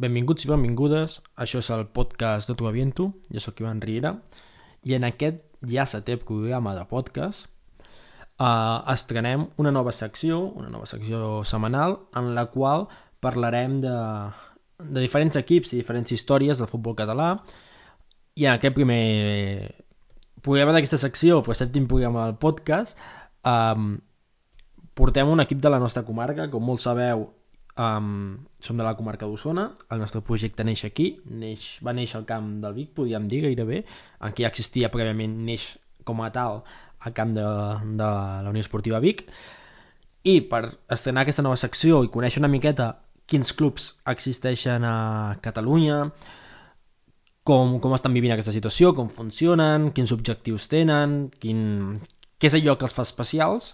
Benvinguts i benvingudes, això és el podcast de Tu Aviento, jo sóc Ivan Riera, i en aquest ja setè programa de podcast eh, estrenem una nova secció, una nova secció setmanal, en la qual parlarem de, de diferents equips i diferents històries del futbol català, i en aquest primer programa d'aquesta secció, el sèptim programa del podcast, eh, portem un equip de la nostra comarca, com molts sabeu, Um, som de la comarca d'Osona, el nostre projecte neix aquí, neix, va néixer al camp del Vic, podríem dir gairebé, en què ja existia prèviament neix com a tal al camp de, de la Unió Esportiva Vic, i per estrenar aquesta nova secció i conèixer una miqueta quins clubs existeixen a Catalunya, com, com estan vivint aquesta situació, com funcionen, quins objectius tenen, quin, què és allò que els fa especials,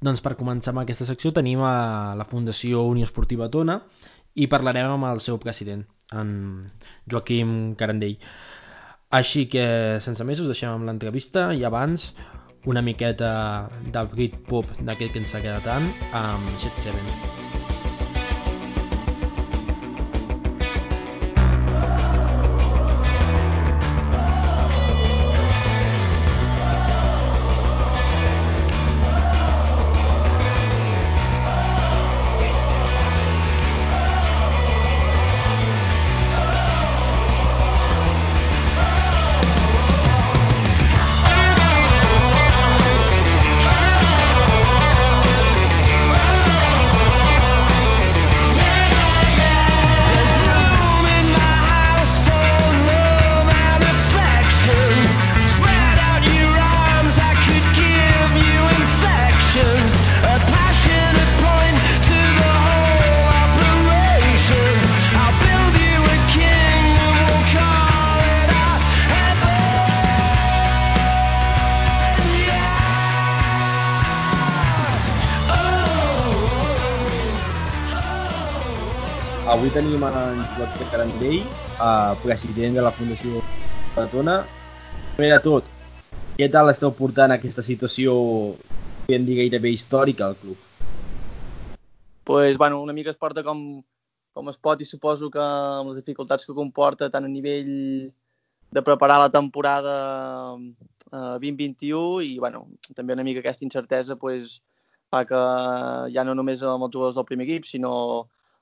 doncs per començar amb aquesta secció tenim a la Fundació Unió Esportiva Tona i parlarem amb el seu president, en Joaquim Carandell. Així que, sense més, us deixem amb l'entrevista i abans una miqueta del Britpop d'aquest que ens quedat tant amb Jet 7. Avui tenim en Joaquim Carandell, eh, president de la Fundació Tona. Primer de tot, què tal esteu portant aquesta situació, podem dir gairebé històrica al club? pues, bueno, una mica es porta com, com es pot i suposo que amb les dificultats que comporta tant a nivell de preparar la temporada eh, 2021 i bueno, també una mica aquesta incertesa pues, fa que ja no només amb els jugadors del primer equip, sinó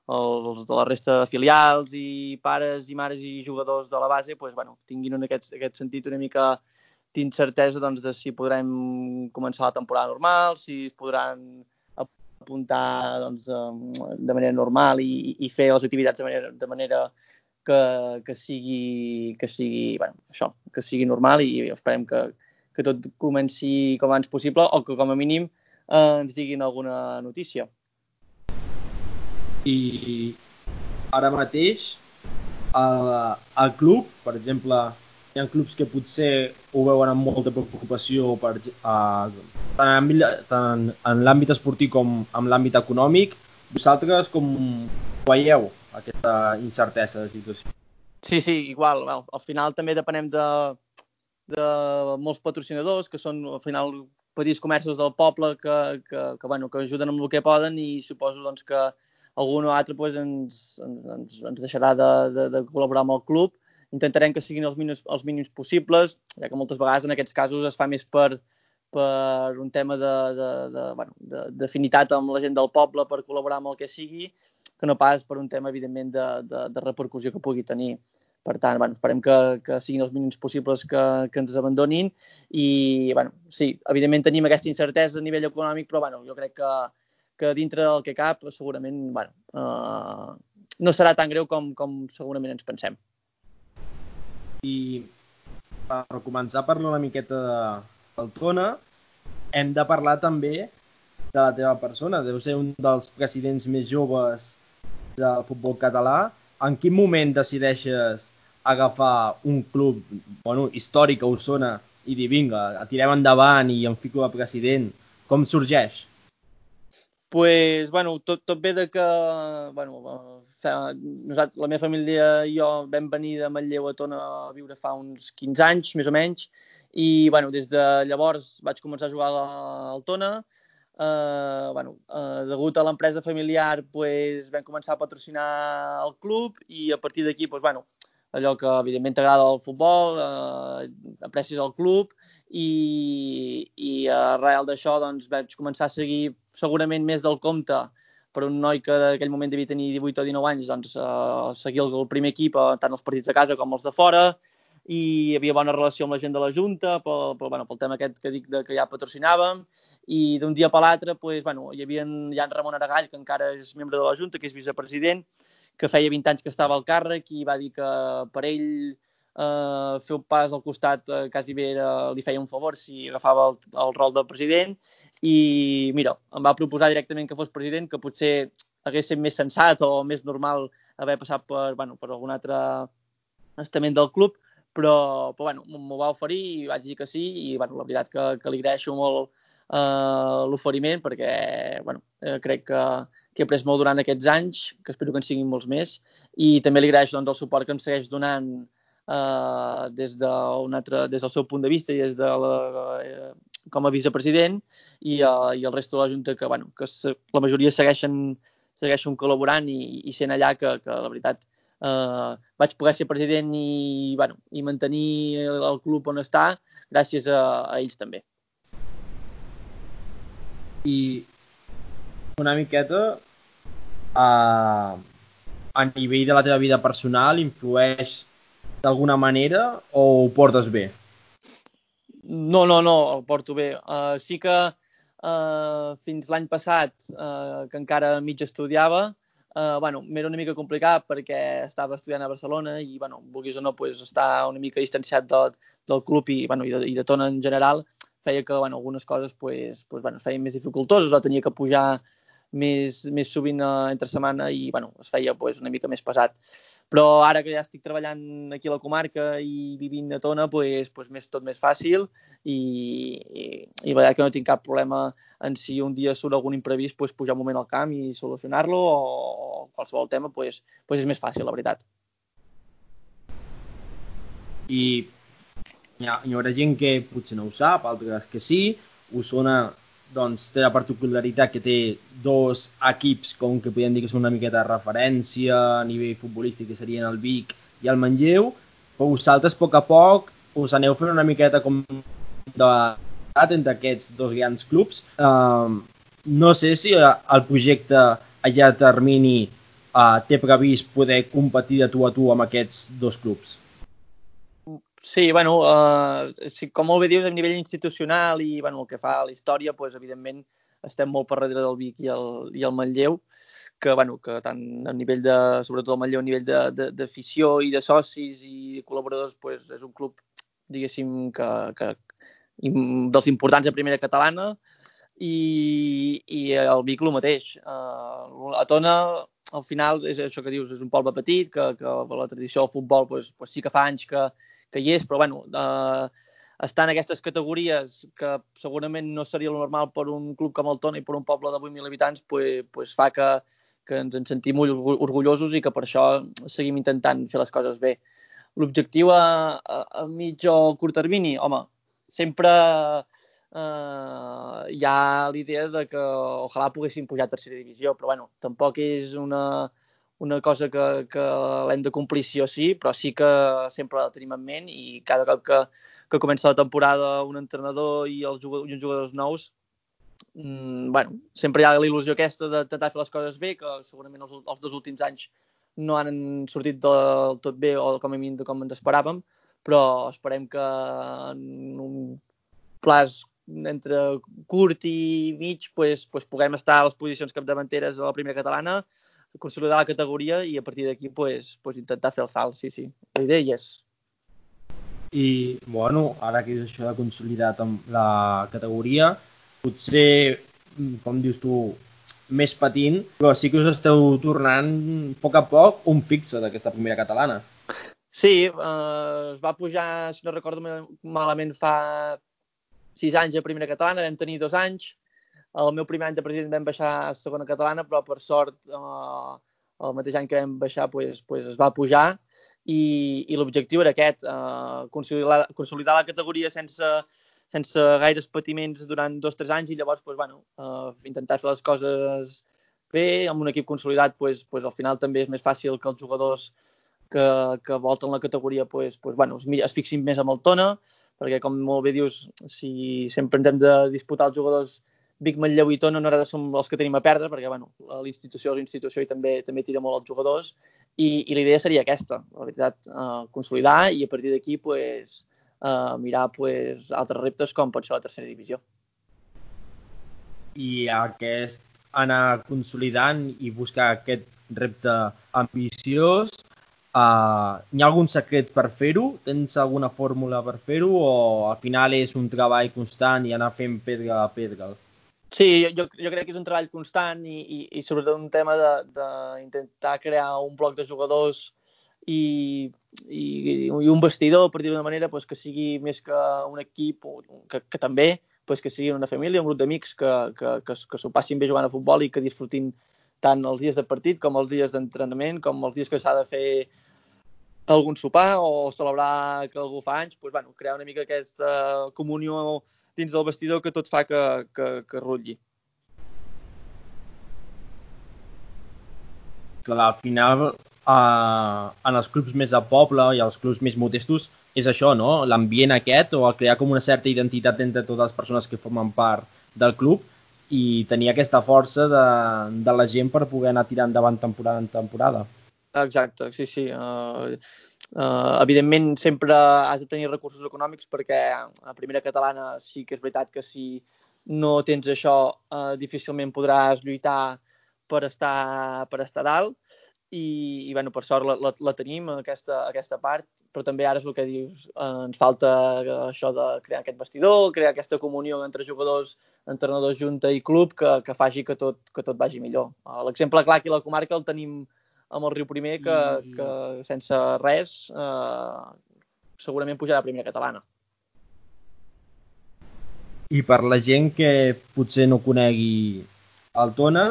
els de la resta de filials i pares i mares i jugadors de la base pues, bueno, tinguin en aquest, aquest sentit una mica d'incertesa doncs, de si podrem començar la temporada normal, si es podran apuntar doncs, de, de manera normal i, i fer les activitats de manera, de manera que, que sigui, que sigui, bueno, això, que sigui normal i esperem que, que tot comenci com abans possible o que com a mínim eh, ens diguin alguna notícia i ara mateix eh, al club, per exemple, hi ha clubs que potser ho veuen amb molta preocupació per, eh, tant en l'àmbit esportiu com en l'àmbit econòmic. Vosaltres com veieu aquesta incertesa de situació? Sí, sí, igual. Al, al final també depenem de, de molts patrocinadors, que són al final petits comerços del poble que, que, que, bueno, que ajuden amb el que poden i suposo doncs, que algun o altre pues, ens, ens, ens deixarà de, de, de col·laborar amb el club. Intentarem que siguin els mínims, els mínims possibles, ja que moltes vegades en aquests casos es fa més per, per un tema d'afinitat amb la gent del poble per col·laborar amb el que sigui, que no pas per un tema, evidentment, de, de, de repercussió que pugui tenir. Per tant, bueno, esperem que, que siguin els mínims possibles que, que ens abandonin i, bueno, sí, evidentment tenim aquesta incertesa a nivell econòmic, però bueno, jo crec que, que dintre del que cap segurament bueno, uh, no serà tan greu com, com segurament ens pensem. I per començar a parlar una miqueta del Tona, hem de parlar també de la teva persona. Deu ser un dels presidents més joves del futbol català. En quin moment decideixes agafar un club bueno, històric a Osona i dir, vinga, tirem endavant i em fico a president? Com sorgeix? Pues, bueno, tot, tot ve de que bueno, nosaltres, la meva família i jo vam venir de Manlleu a Tona a viure fa uns 15 anys, més o menys, i bueno, des de llavors vaig començar a jugar al Tona, eh, bueno, eh, degut a l'empresa familiar pues, vam començar a patrocinar el club i a partir d'aquí pues, bueno, allò que evidentment t'agrada el futbol, eh, aprecis el club i, i arrel d'això doncs, vaig començar a seguir segurament més del compte per un noi que d'aquell moment devia tenir 18 o 19 anys, doncs uh, seguir el, el primer equip, uh, tant els partits de casa com els de fora, i hi havia bona relació amb la gent de la Junta, pel, pel, bueno, pel tema aquest que dic de, que ja patrocinàvem, i d'un dia per l'altre pues, bueno, hi havia Jan Ramon Aragall, que encara és membre de la Junta, que és vicepresident, que feia 20 anys que estava al càrrec i va dir que per ell eh, fer un pas al costat eh, quasi bé era, li feia un favor si agafava el, el rol de president. I mira, em va proposar directament que fos president, que potser hagués estat més sensat o més normal haver passat per, bueno, per algun altre estament del club, però, però bueno, m'ho va oferir i vaig dir que sí i bueno, la veritat que, que li agraeixo molt eh, l'oferiment perquè bueno, eh, crec que, que he après molt durant aquests anys, que espero que en siguin molts més, i també li agraeixo doncs, el suport que em segueix donant des, de un altre, des del seu punt de vista i des de la, eh, com a vicepresident i, uh, i el resto de la Junta que, bueno, que la majoria segueixen, segueixen col·laborant i, i sent allà que, que la veritat eh, vaig poder ser president i, bueno, i mantenir el, el club on està gràcies a, a ells també. I una miqueta uh, a nivell de la teva vida personal influeix d'alguna manera o ho portes bé? No, no, no, el porto bé. Uh, sí que uh, fins l'any passat, uh, que encara mig estudiava, eh, bueno, m'era una mica complicat perquè estava estudiant a Barcelona i, bueno, vulguis o no, pues, estar una mica distanciat del, del club i, bueno, i, de, i de Tona en general feia que bueno, algunes coses pues, pues, bueno, es feien més dificultoses o tenia que pujar més, més sovint uh, entre setmana i bueno, es feia pues, una mica més pesat. Però ara que ja estic treballant aquí a la comarca i vivint a Tona, pues, pues més, tot més fàcil i, i, i veritat que no tinc cap problema en si un dia surt algun imprevist pues, pujar un moment al camp i solucionar-lo o qualsevol tema pues, pues és més fàcil, la veritat. I hi, ha, hi haurà gent que potser no ho sap, altres que sí, us sona doncs, té la particularitat que té dos equips com que podem dir que són una miqueta de referència a nivell futbolístic, que serien el Vic i el Manlleu, però vosaltres a poc a poc us aneu fent una miqueta com de entre aquests dos grans clubs. Uh, no sé si el projecte a llarg termini uh, té previst poder competir de tu a tu amb aquests dos clubs. Sí, bueno, uh, sí, com molt bé dius, a nivell institucional i bueno, el que fa a la història, pues, evidentment estem molt per darrere del Vic i el, i el Manlleu, que, bueno, que tant a nivell de, sobretot el Manlleu, a nivell d'afició i de socis i col·laboradors, pues, és un club, diguéssim, que, que dels importants a primera catalana i, i el Vic el mateix. Uh, a Tona, al final, és això que dius, és un poble petit, que, que la tradició del futbol pues, pues sí que fa anys que, que hi és, però bueno, eh, estar en aquestes categories que segurament no seria el normal per un club com el Tona i per un poble de 8.000 habitants, pues, pues fa que, que ens en sentim orgullosos i que per això seguim intentant fer les coses bé. L'objectiu a, a, a mig o curt termini, home, sempre eh, hi ha l'idea de que ojalà poguéssim pujar a tercera divisió, però bueno, tampoc és una, una cosa que, que l'hem de complir sí o sí, però sí que sempre la tenim en ment i cada cop que, que comença la temporada un entrenador i, els jugadors, i uns jugadors nous, mmm, bueno, sempre hi ha la il·lusió aquesta de tentar fer les coses bé, que segurament els, els dos últims anys no han sortit del tot bé o com a mínim com ens esperàvem, però esperem que en un plaç entre curt i mig pues, pues puguem estar a les posicions capdavanteres a la primera catalana, consolidar la categoria i a partir d'aquí pues, pues intentar fer el salt, sí, sí. La idea és. I, bueno, ara que és això de consolidar la categoria, potser, com dius tu, més patint, però sí que us esteu tornant a poc a poc un fixe d'aquesta primera catalana. Sí, eh, es va pujar, si no recordo malament, fa sis anys a primera catalana, vam tenir dos anys, el meu primer any de president vam baixar a segona catalana, però per sort eh, el mateix any que vam baixar pues, pues es va pujar i, i l'objectiu era aquest, eh, consolidar, consolidar la categoria sense, sense gaires patiments durant dos o tres anys i llavors pues, bueno, uh, intentar fer les coses bé, amb un equip consolidat pues, pues, al final també és més fàcil que els jugadors que, que volten la categoria pues, pues, bueno, es, es fixin més amb el Tona, perquè com molt bé dius, si sempre ens hem de disputar els jugadors Vic, Manlleu i Tona no ara som els que tenim a perdre, perquè bueno, l'institució és l'institució i també també tira molt els jugadors, i, i la idea seria aquesta, la veritat, uh, consolidar i a partir d'aquí pues, uh, mirar pues, altres reptes com pot ser la tercera divisió. I aquest anar consolidant i buscar aquest repte ambiciós, uh, hi ha algun secret per fer-ho? Tens alguna fórmula per fer-ho o al final és un treball constant i anar fent pedra a pedra? Sí, jo, jo crec que és un treball constant i, i, i sobretot un tema d'intentar crear un bloc de jugadors i, i, i un vestidor, per dir-ho d'una manera, pues, que sigui més que un equip, que, que també pues, que sigui una família, un grup d'amics que, que, que, que s'ho passin bé jugant a futbol i que disfrutin tant els dies de partit com els dies d'entrenament, com els dies que s'ha de fer algun sopar o celebrar que algú fa anys, pues, bueno, crear una mica aquesta comunió dins del vestidor que tot fa que, que, que rutlli. Clar, al final, eh, en els clubs més a poble i els clubs més modestos, és això, no? L'ambient aquest o crear com una certa identitat entre totes les persones que formen part del club i tenir aquesta força de, de la gent per poder anar tirant endavant temporada en temporada. Exacte, sí, sí. Uh, Uh, evidentment, sempre has de tenir recursos econòmics perquè a primera catalana sí que és veritat que si no tens això uh, difícilment podràs lluitar per estar, per estar dalt i, i bueno, per sort la, la, la tenim, aquesta, aquesta part, però també ara és el que dius, eh, ens falta això de crear aquest vestidor, crear aquesta comunió entre jugadors, entrenadors, junta i club que, que faci que tot, que tot vagi millor. L'exemple clar aquí a la comarca el tenim amb el Riu Primer que, mm. que sense res eh, segurament pujarà a primera catalana. I per la gent que potser no conegui el Tona,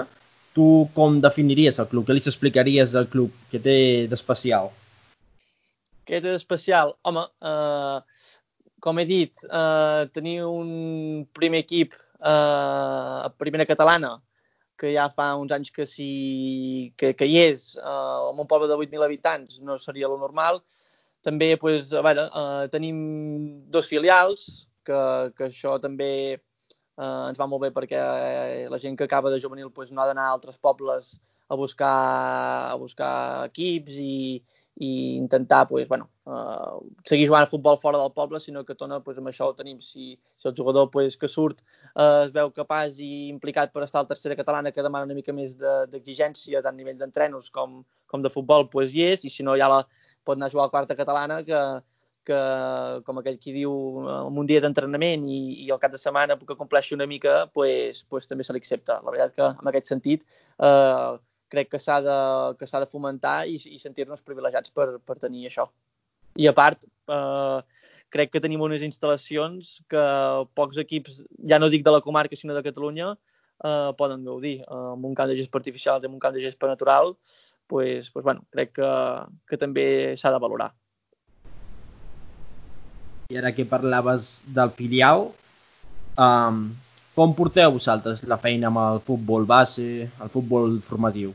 tu com definiries el club? Què li explicaries del club? Què té d'especial? Què té d'especial? Home, eh, com he dit, eh, tenir un primer equip eh, a primera catalana que ja fa uns anys que, si, que, que hi és, eh, en un poble de 8.000 habitants no seria lo normal. També pues, a veure, eh, tenim dos filials, que, que això també eh, ens va molt bé perquè la gent que acaba de juvenil pues, no ha d'anar a altres pobles a buscar, a buscar equips i, i intentar pues, bueno, uh, seguir jugant a futbol fora del poble, sinó que Tona pues, amb això ho tenim. Si, si el jugador pues, que surt uh, es veu capaç i implicat per estar a la tercera catalana, que demana una mica més d'exigència, de, tant a nivell d'entrenos com, com de futbol, pues, hi és, i si no ja la, pot anar a jugar a quarta catalana, que, que com aquell qui diu, amb un dia d'entrenament i, i el cap de setmana que compleixi una mica, pues, pues, també se li accepta. La veritat que en aquest sentit eh, crec que s'ha de, que s'ha de fomentar i, i sentir-nos privilegiats per, per tenir això. I a part, eh, crec que tenim unes instal·lacions que pocs equips, ja no dic de la comarca, sinó de Catalunya, eh, poden gaudir. Eh, amb un camp de gespa artificial i amb un camp de gespa natural, pues, pues, bueno, crec que, que també s'ha de valorar. I ara que parlaves del filial, um, com porteu vosaltres la feina amb el futbol base, el futbol formatiu?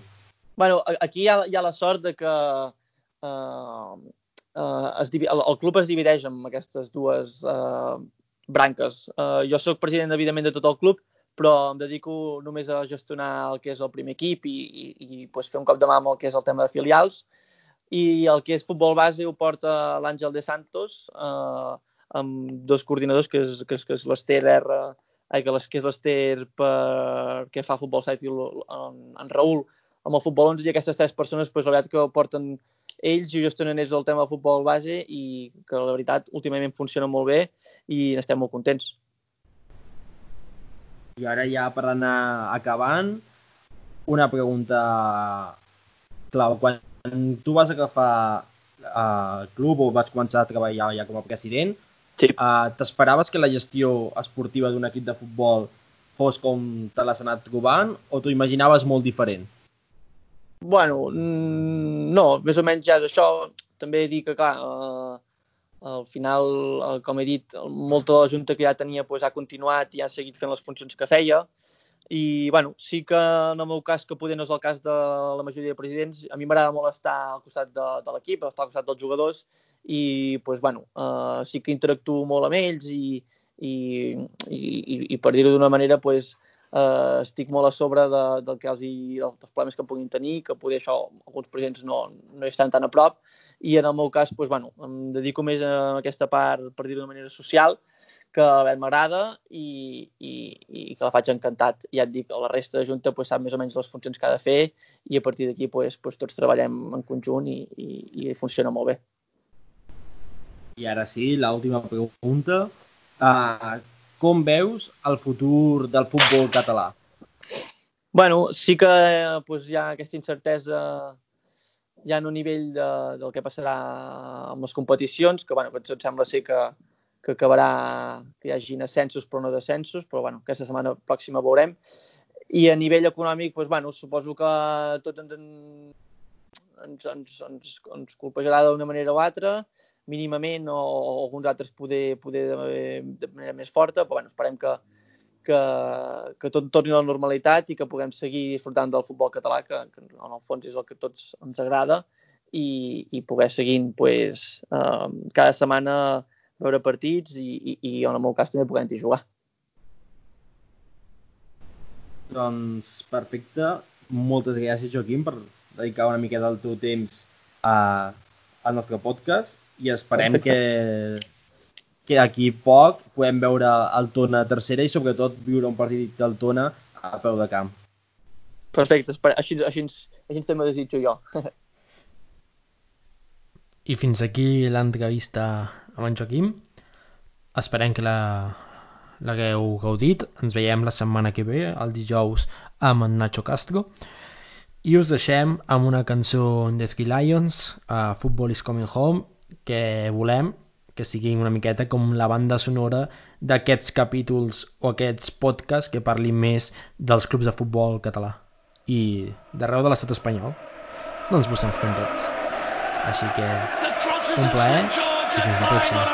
bueno, aquí hi ha, hi ha la sort de que uh, uh, es, el, el club es divideix en aquestes dues uh, branques. Uh, jo sóc president, evidentment, de tot el club, però em dedico només a gestionar el que és el primer equip i, i, i pues, fer un cop de mà amb el que és el tema de filials. I el que és futbol base ho porta l'Àngel de Santos, uh, amb dos coordinadors, que és, que és, que és l'Ester R ai, que, les, que és l'Ester per que fa futbol site i en, en Raül amb el futbol 11 i aquestes tres persones pues, la veritat que porten ells i gestionen ells el tema del futbol base i que la veritat últimament funciona molt bé i n'estem molt contents. I ara ja per anar acabant, una pregunta clau. Quan tu vas agafar el uh, club o vas començar a treballar ja com a president, Sí. Uh, T'esperaves que la gestió esportiva d'un equip de futbol fos com te l'has anat trobant o t'ho imaginaves molt diferent? Bueno, no, més o menys ja és això. També dir que, clar, eh, al final, eh, com he dit, molta de la Junta que ja tenia pues, ha continuat i ha seguit fent les funcions que feia. I, bueno, sí que en el meu cas, que poder no és el cas de la majoria de presidents, a mi m'agrada molt estar al costat de, de l'equip, estar al costat dels jugadors i, pues, bueno, uh, sí que interactuo molt amb ells i, i, i, i per dir-ho d'una manera, pues, uh, estic molt a sobre de, del que els, dels problemes que puguin tenir, que poder això, alguns presidents no, no estan tan a prop, i en el meu cas, pues, bueno, em dedico més a aquesta part, per dir-ho d'una manera social, que m'agrada i, i, i que la faig encantat. Ja et dic, la resta de Junta pues, sap més o menys les funcions que ha de fer i a partir d'aquí pues, pues, tots treballem en conjunt i, i, i funciona molt bé. I ara sí, l'última pregunta. Uh, com veus el futur del futbol català? Bueno, sí que pues, hi ha aquesta incertesa ja en un nivell de, del que passarà amb les competicions, que, bueno, que em sembla ser que, que acabarà que hi hagi ascensos però no descensos, però bueno, aquesta setmana pròxima veurem. I a nivell econòmic, doncs, bueno, suposo que tot ens, ens, ens, ens, ens colpejarà d'una manera o altra, mínimament, o, o alguns altres poder, poder de, de manera més forta, però bueno, esperem que, que, que tot torni a la normalitat i que puguem seguir disfrutant del futbol català, que, que en el fons és el que tots ens agrada, i, i poder seguir pues, eh, cada setmana veure partits i, i, i en el meu cas també puguem-hi jugar. Doncs perfecte. Moltes gràcies, Joaquim, per dedicar una miqueta del teu temps a, al nostre podcast i esperem que, que aquí poc podem veure el Tona tercera i sobretot viure un partit del Tona a peu de camp. Perfecte, així, així, així també desitjo jo. I fins aquí l'entrevista amb en Joaquim. Esperem que la l'hagueu gaudit. Ens veiem la setmana que ve, el dijous, amb en Nacho Castro. I us deixem amb una cançó de Three Lions, uh, Football is Coming Home, que volem que sigui una miqueta com la banda sonora d'aquests capítols o aquests podcasts que parlin més dels clubs de futbol català i d'arreu de l'estat espanyol. No ens busquem fronteres. Així que un plaer i fins la pròxima.